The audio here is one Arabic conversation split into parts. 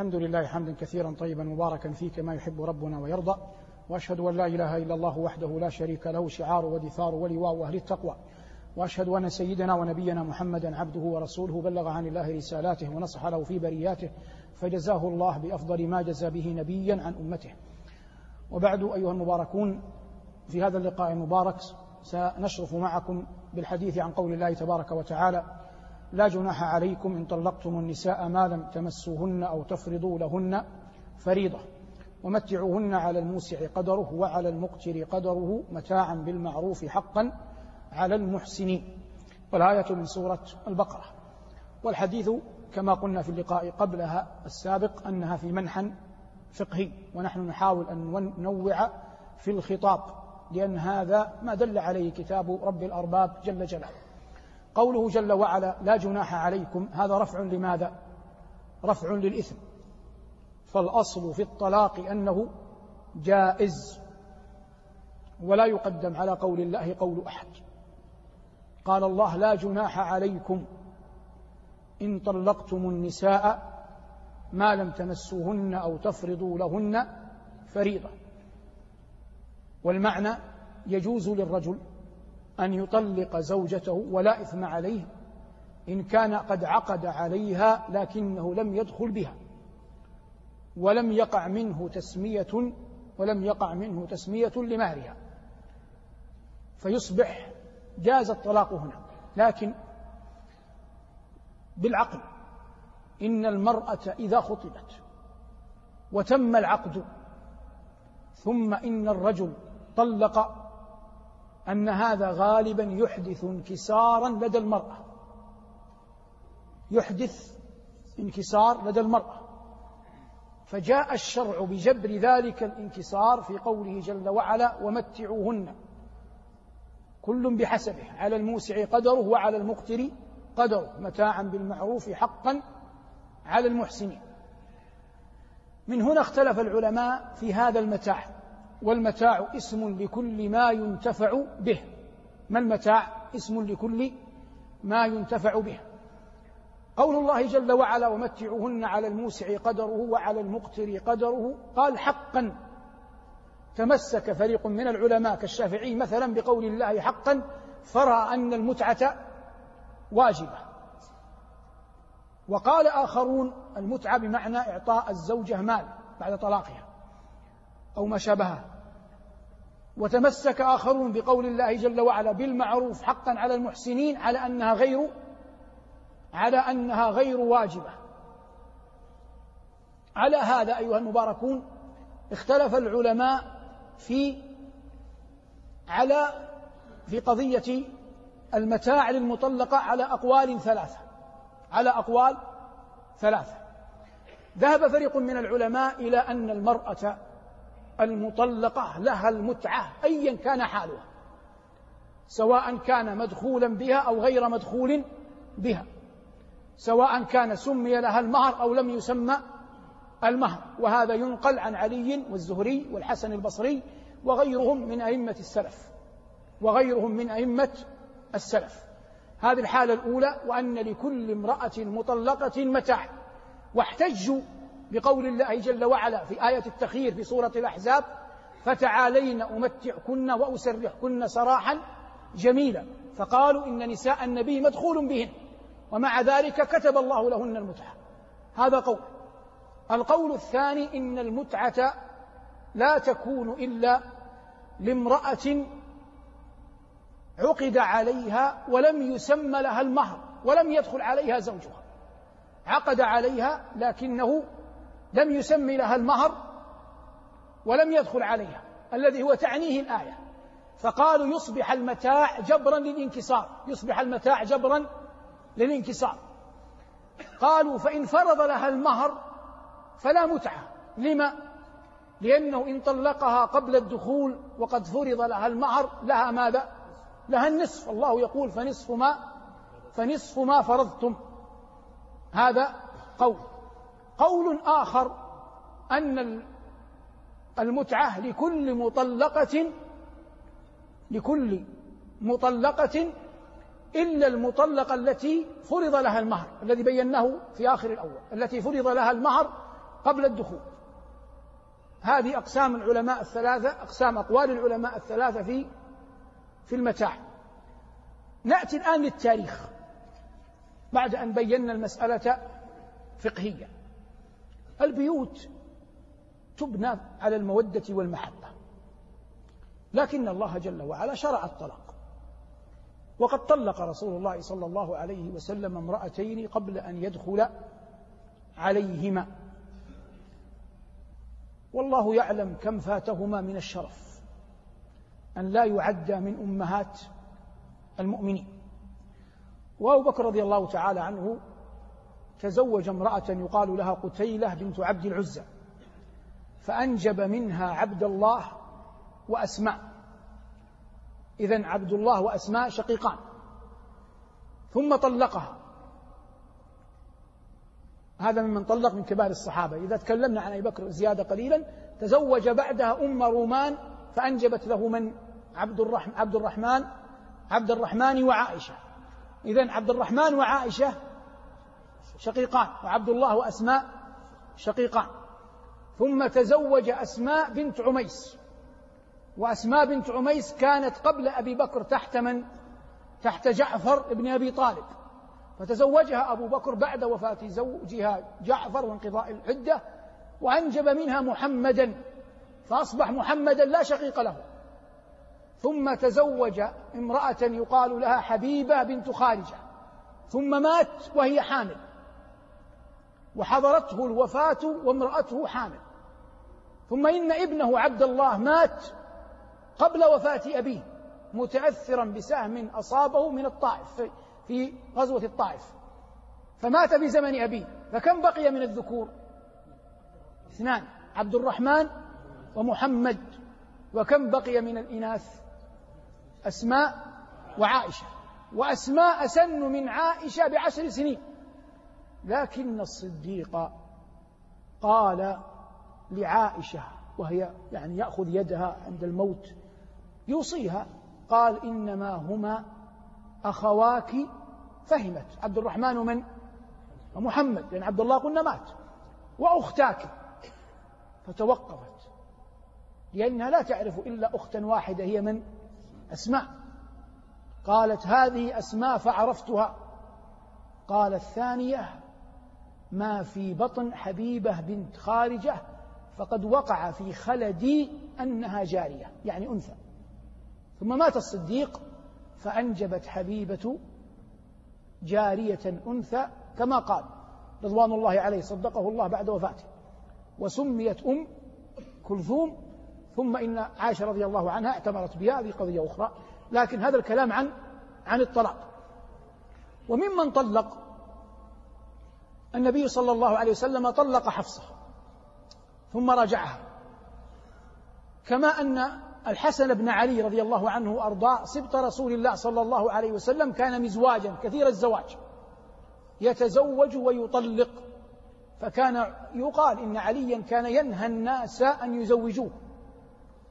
الحمد لله حمدا كثيرا طيبا مباركا فيه كما يحب ربنا ويرضى وأشهد أن لا إله إلا الله وحده لا شريك له شعار ودثار ولواء أهل التقوى وأشهد أن سيدنا ونبينا محمدا عبده ورسوله بلغ عن الله رسالاته ونصح له في برياته فجزاه الله بأفضل ما جزى به نبيا عن أمته. وبعد أيها المباركون في هذا اللقاء المبارك سنشرف معكم بالحديث عن قول الله تبارك وتعالى لا جناح عليكم إن طلقتم النساء ما لم تمسوهن أو تفرضوا لهن فريضة ومتعوهن على الموسع قدره وعلى المقتر قدره متاعا بالمعروف حقا على المحسنين. والآية من سورة البقرة. والحديث كما قلنا في اللقاء قبلها السابق أنها في منحى فقهي ونحن نحاول أن ننوع في الخطاب لأن هذا ما دل عليه كتاب رب الأرباب جل جلاله. قوله جل وعلا لا جناح عليكم هذا رفع لماذا؟ رفع للإثم. فالأصل في الطلاق أنه جائز ولا يقدم على قول الله قول أحد. قال الله لا جناح عليكم إن طلقتم النساء ما لم تمسوهن أو تفرضوا لهن فريضة. والمعنى يجوز للرجل أن يطلق زوجته ولا إثم عليه إن كان قد عقد عليها لكنه لم يدخل بها ولم يقع منه تسمية ولم يقع منه تسمية لمهرها. فيصبح جاز الطلاق هنا لكن بالعقل إن المرأة إذا خطبت وتم العقد ثم إن الرجل طلق أن هذا غالبا يحدث انكسارا لدى المرأة. يحدث انكسار لدى المرأة. فجاء الشرع بجبر ذلك الانكسار في قوله جل وعلا ومتعوهن كل بحسبه على الموسع قدره وعلى المقتر قدره متاعا بالمعروف حقا على المحسنين من هنا اختلف العلماء في هذا المتاع. والمتاع اسم لكل ما ينتفع به. ما المتاع اسم لكل ما ينتفع به؟ قول الله جل وعلا ومتعوهن على الموسع قدره وعلى المقتر قدره قال حقا تمسك فريق من العلماء كالشافعي مثلا بقول الله حقا فرأى أن المتعة واجبة. وقال آخرون المتعة بمعنى إعطاء الزوجة مال بعد طلاقها أو ما شابهه. وتمسك آخرون بقول الله جل وعلا بالمعروف حقا على المحسنين على أنها غير على أنها غير واجبة. على هذا أيها المباركون اختلف العلماء في على في قضية المتاع للمطلقة على أقوال ثلاثة على أقوال ثلاثة. ذهب فريق من العلماء إلى أن المرأة المطلقة لها المتعة أيا كان حالها. سواء كان مدخولا بها أو غير مدخول بها. سواء كان سمي لها المهر أو لم يسمى المهر. وهذا ينقل عن علي والزهري والحسن البصري وغيرهم من أئمة السلف. وغيرهم من أئمة السلف. هذه الحالة الأولى وأن لكل امرأة مطلقة متاع. واحتجوا بقول الله جل وعلا في آية التخيير في سورة الأحزاب فتعالين أمتعكن وأسرحكن سراحا جميلا. فقالوا إن نساء النبي مدخول بهن ومع ذلك كتب الله لهن المتعة. هذا قول. القول الثاني إن المتعة لا تكون إلا لامرأة عقد عليها ولم يسمى لها المهر ولم يدخل عليها زوجها. عقد عليها لكنه لم يسمي لها المهر ولم يدخل عليها الذي هو تعنيه الآية. فقالوا يصبح المتاع جبرا للانكسار يصبح المتاع جبرا للانكسار. قالوا فإن فرض لها المهر فلا متعة. لما؟ لأنه إن طلقها قبل الدخول وقد فرض لها المهر لها ماذا؟ لها النصف. الله يقول فنصف ما فنصف ما فرضتم. هذا قول. قول آخر أن المتعة لكل مطلقة لكل مطلقة إلا المطلقة التي فرض لها المهر الذي بيناه في آخر الأول التي فرض لها المهر قبل الدخول. هذه أقسام العلماء الثلاثة أقسام أقوال العلماء الثلاثة في في المتاع. نأتي الآن للتاريخ بعد أن بينا المسألة فقهيا البيوت تبنى على المودة والمحبة. لكن الله جل وعلا شرع الطلاق. وقد طلق رسول الله صلى الله عليه وسلم امرأتين قبل أن يدخل عليهما. والله يعلم كم فاتهما من الشرف أن لا يعدى من أمهات المؤمنين. وأبو بكر رضي الله تعالى عنه تزوج امرأة يقال لها قتيلة بنت عبد العزى فأنجب منها عبد الله وأسماء. إذا عبد الله وأسماء شقيقان. ثم طلقها. هذا ممن طلق من كبار الصحابة. إذا تكلمنا عن أبي بكر زيادة قليلا تزوج بعدها أم رومان فأنجبت له من؟ عبد الرحمن عبد الرحمن عبد الرحمن وعائشة. إذا عبد الرحمن وعائشة شقيقان وعبد الله وأسماء شقيقان. ثم تزوج أسماء بنت عميس. وأسماء بنت عميس كانت قبل أبي بكر تحت من؟ تحت جعفر بن أبي طالب. فتزوجها أبو بكر بعد وفاة زوجها جعفر وانقضاء العدة وأنجب منها محمدا فأصبح محمدا لا شقيق له. ثم تزوج امرأة يقال لها حبيبة بنت خارجة. ثم مات وهي حامل. وحضرته الوفاة وامرأته حامل. ثم إن ابنه عبد الله مات قبل وفاة أبيه متأثرا بسهم أصابه من الطائف في غزوة الطائف. فمات في زمن أبيه. فكم بقي من الذكور؟ اثنان عبد الرحمن ومحمد. وكم بقي من الإناث؟ أسماء وعائشة. وأسماء أسن من عائشة بعشر سنين. لكن الصديق قال لعائشة وهي يعني يأخذ يدها عند الموت يوصيها قال إنما هما أخواك فهمت. عبد الرحمن من؟ ومحمد لأن عبد الله قلنا مات وأختاك فتوقفت لأنها لا تعرف إلا أختا واحدة هي من؟ أسماء. قالت هذه أسماء فعرفتها. قال الثانية ما في بطن حبيبة بنت خارجة فقد وقع في خلدي أنها جارية يعني أنثى. ثم مات الصديق فأنجبت حبيبة جارية أنثى كما قال رضوان الله عليه صدقه الله بعد وفاته. وسميت أم كلثوم ثم إن عائشة رضي الله عنها اعتمرت بها هذه قضية أخرى لكن هذا الكلام عن عن الطلاق. وممن طلق النبي صلى الله عليه وسلم طلق حفصة ثم رجعها. كما أن الحسن بن علي رضي الله عنه وأرضاه سبط رسول الله صلى الله عليه وسلم كان مزواجا كثير الزواج. يتزوج ويطلق. فكان يقال إن عليا كان ينهى الناس أن يزوجوه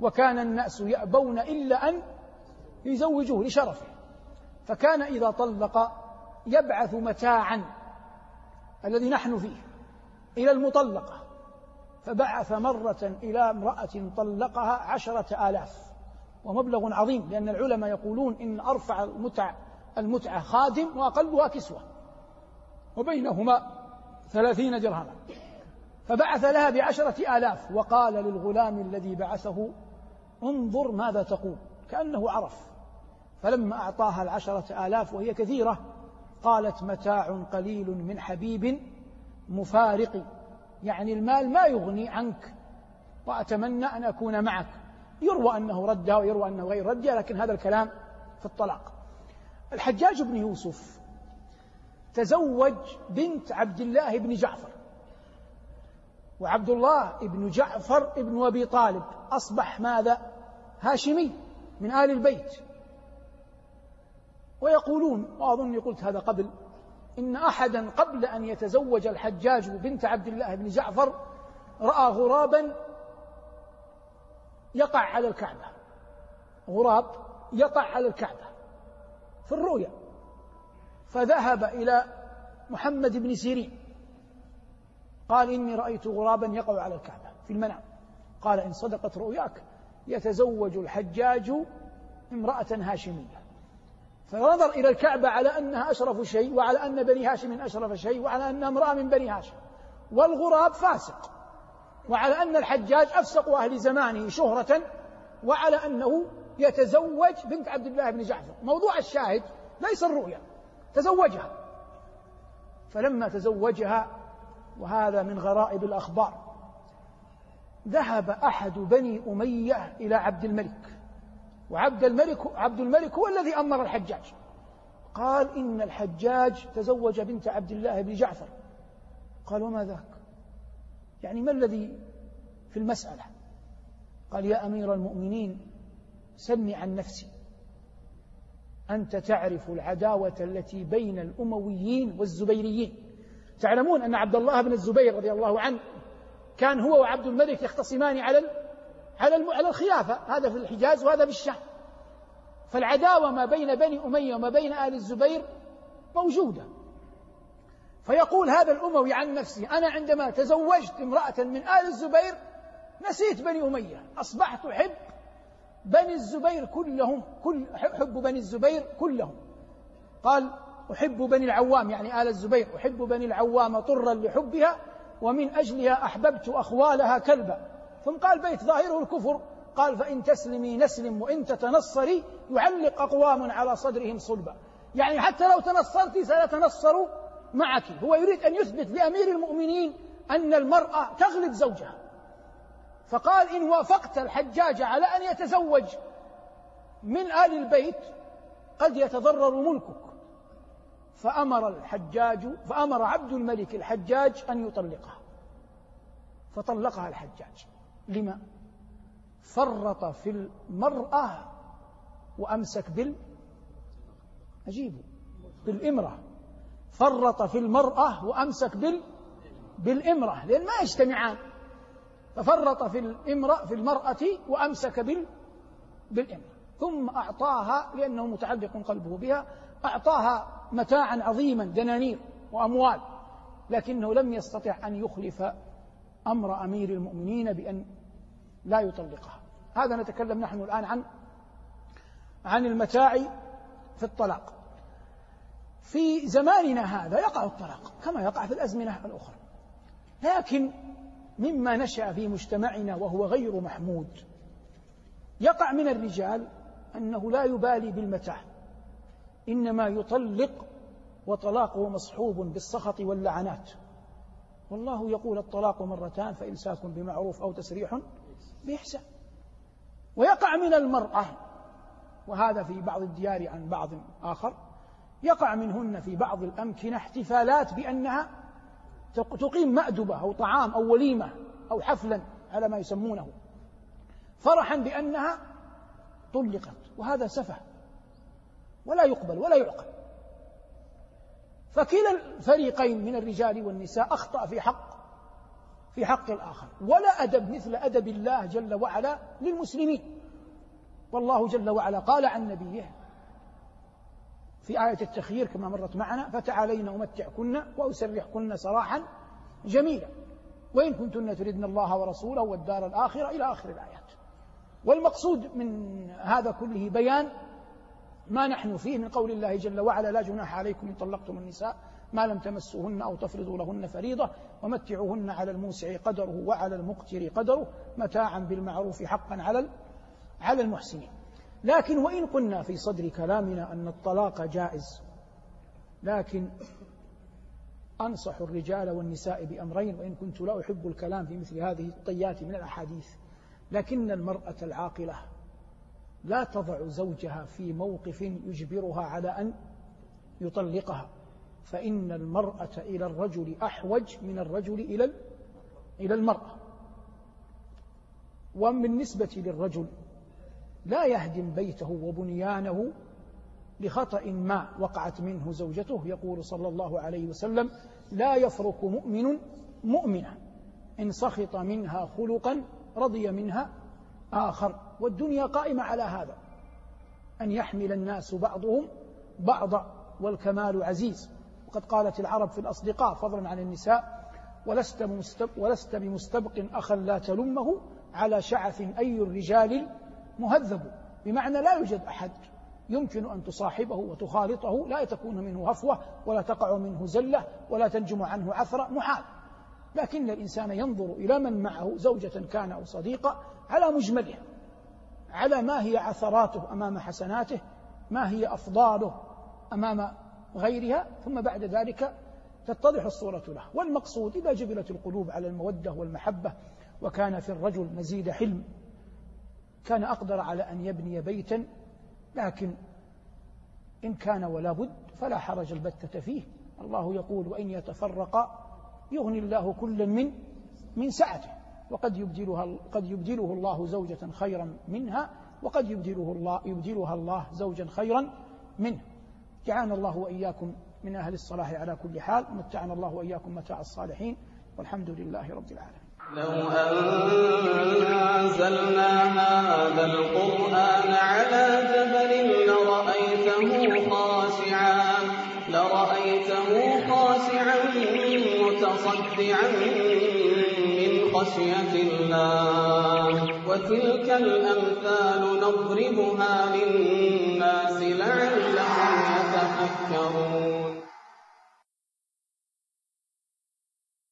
وكان الناس يأبون إلا أن يزوجوه لشرفه. فكان إذا طلق يبعث متاعا. الذي نحن فيه إلى المطلقة. فبعث مرة إلى امرأة طلقها عشرة آلاف ومبلغ عظيم لأن العلماء يقولون إن أرفع المتع المتعة خادم وأقلها كسوة وبينهما ثلاثين درهما. فبعث لها بعشرة آلاف وقال للغلام الذي بعثه انظر ماذا تقول كأنه عرف. فلما أعطاها العشرة آلاف وهي كثيرة قالت متاع قليل من حبيب مفارق. يعني المال ما يغني عنك وأتمنى أن أكون معك. يروى أنه ردها ويروى أنه غير ردها لكن هذا الكلام في الطلاق. الحجاج بن يوسف تزوج بنت عبد الله بن جعفر. وعبد الله بن جعفر بن أبي طالب أصبح ماذا؟ هاشمي من آل البيت. ويقولون وأظني قلت هذا قبل إن أحدا قبل أن يتزوج الحجاج بنت عبد الله بن جعفر رأى غرابا يقع على الكعبة. غراب يقع على الكعبة في الرؤيا. فذهب إلى محمد بن سيرين. قال إني رأيت غرابا يقع على الكعبة في المنام. قال إن صدقت رؤياك يتزوج الحجاج امرأة هاشمية. فنظر إلى الكعبة على أنها أشرف شيء وعلى أن بني هاشم أشرف شيء وعلى أنها امرأة من بني هاشم. والغراب فاسق. وعلى أن الحجاج أفسق أهل زمانه شهرة وعلى أنه يتزوج بنت عبد الله بن جعفر. موضوع الشاهد ليس الرؤيا تزوجها. فلما تزوجها وهذا من غرائب الأخبار ذهب أحد بني أمية إلى عبد الملك. وعبد الملك عبد الملك هو الذي أمر الحجاج. قال إن الحجاج تزوج بنت عبد الله بن جعفر. قال وما ذاك؟ يعني ما الذي في المسألة؟ قال يا أمير المؤمنين سمي عن نفسي. أنت تعرف العداوة التي بين الأمويين والزبيريين. تعلمون أن عبد الله بن الزبير رضي الله عنه كان هو وعبد الملك يختصمان على على على الخلافة. هذا في الحجاز وهذا في الشام. فالعداوة ما بين بني أمية وما بين آل الزبير موجودة. فيقول هذا الأموي عن نفسه أنا عندما تزوجت امرأة من آل الزبير نسيت بني أمية. أصبحت أحب بني الزبير كلهم كل حب بني الزبير كلهم. قال أحب بني العوام يعني آل الزبير أحب بني العوام طرا لحبها ومن أجلها أحببت أخوالها كلبا. ثم قال بيت ظاهره الكفر. قال فإن تسلمي نسلم وإن تتنصري يعلق أقوام على صدرهم صلبا يعني حتى لو تنصرت سنتنصر معك. هو يريد أن يثبت لأمير المؤمنين أن المرأة تغلب زوجها. فقال إن وافقت الحجاج على أن يتزوج من آل البيت قد يتضرر ملكك. فأمر الحجاج فأمر عبد الملك الحجاج أن يطلقها. فطلقها الحجاج. لما فرط في المرأة وأمسك بال أجيبه. بالإمرة فرط في المرأة وأمسك بال بالإمرة لأن ما يجتمعان. ففرط في الإمرأة في المرأة وأمسك بال بالإمرة ثم أعطاها لأنه متعلق قلبه بها أعطاها متاعا عظيما دنانير وأموال. لكنه لم يستطع أن يخلف أمر أمير المؤمنين بأن لا يطلقها. هذا نتكلم نحن الآن عن عن المتاع في الطلاق. في زماننا هذا يقع الطلاق كما يقع في الأزمنة الأخرى. لكن مما نشأ في مجتمعنا وهو غير محمود يقع من الرجال أنه لا يبالي بالمتاع إنما يطلق وطلاقه مصحوب بالسخط واللعنات. والله يقول الطلاق مرتان فإمساك بمعروف أو تسريح بإحسان. ويقع من المرأة وهذا في بعض الديار عن بعض آخر يقع منهن في بعض الأمكنة احتفالات بأنها تقيم مأدبة أو طعام أو وليمة أو حفلا على ما يسمونه. فرحا بأنها طلقت وهذا سفه. ولا يقبل ولا يعقل فكلا الفريقين من الرجال والنساء أخطأ في حق في حق الآخر. ولا أدب مثل أدب الله جل وعلا للمسلمين. والله جل وعلا قال عن نبيه في آية التخيير كما مرت معنا فتعالين أمتعكن وأسرحكن سراحا جميلا. وإن كنتن تردن الله ورسوله والدار الآخرة إلى آخر الآيات. والمقصود من هذا كله بيان ما نحن فيه من قول الله جل وعلا لا جناح عليكم إن طلقتم النساء ما لم تمسوهن أو تفرضوا لهن فريضة ومتعوهن على الموسع قدره وعلى المقتر قدره متاعا بالمعروف حقا على على المحسنين. لكن وإن قلنا في صدر كلامنا أن الطلاق جائز لكن أنصح الرجال والنساء بأمرين وإن كنت لا أحب الكلام في مثل هذه الطيات من الأحاديث لكن المرأة العاقلة لا تضع زوجها في موقف يجبرها على أن يطلقها فإن المرأة إلى الرجل أحوج من الرجل إلى إلى المرأة. وبالنسبة للرجل لا يهدم بيته وبنيانه لخطأ ما وقعت منه زوجته يقول صلى الله عليه وسلم لا يفرك مؤمن مؤمنة إن سخط منها خلقا رضي منها آخر. والدنيا قائمة على هذا. أن يحمل الناس بعضهم بعضا والكمال عزيز. وقد قالت العرب في الأصدقاء فضلا عن النساء ولست, ولست بمستبق أخا لا تلمه على شعث أي الرجال مهذب بمعنى لا يوجد أحد يمكن أن تصاحبه وتخالطه لا تكون منه هفوة ولا تقع منه زلة ولا تنجم عنه عثرة محال. لكن الإنسان ينظر إلى من معه زوجة كان أو صديقة على مجمله على ما هي عثراته أمام حسناته ما هي أفضاله أمام غيرها ثم بعد ذلك تتضح الصورة له والمقصود إذا جبلت القلوب على المودة والمحبة وكان في الرجل مزيد حلم كان أقدر على أن يبني بيتا لكن إن كان ولا بد فلا حرج البتة فيه. الله يقول وإن يتفرقا يغني الله كلا من من سعته. وقد يبدلها قد يبدله الله زوجة خيرا منها وقد يبدله الله يبدلها الله زوجا خيرا منه. جعلنا الله وإياكم من أهل الصلاح على كل حال متعنا الله وإياكم متاع الصالحين والحمد لله رب العالمين. لو أنزلنا هذا القرآن على جبل لرأيته خاشعا لرأيته خاشعا متصدعا خشية الله. وتلك الأمثال نضربها للناس لعلهم يتفكرون.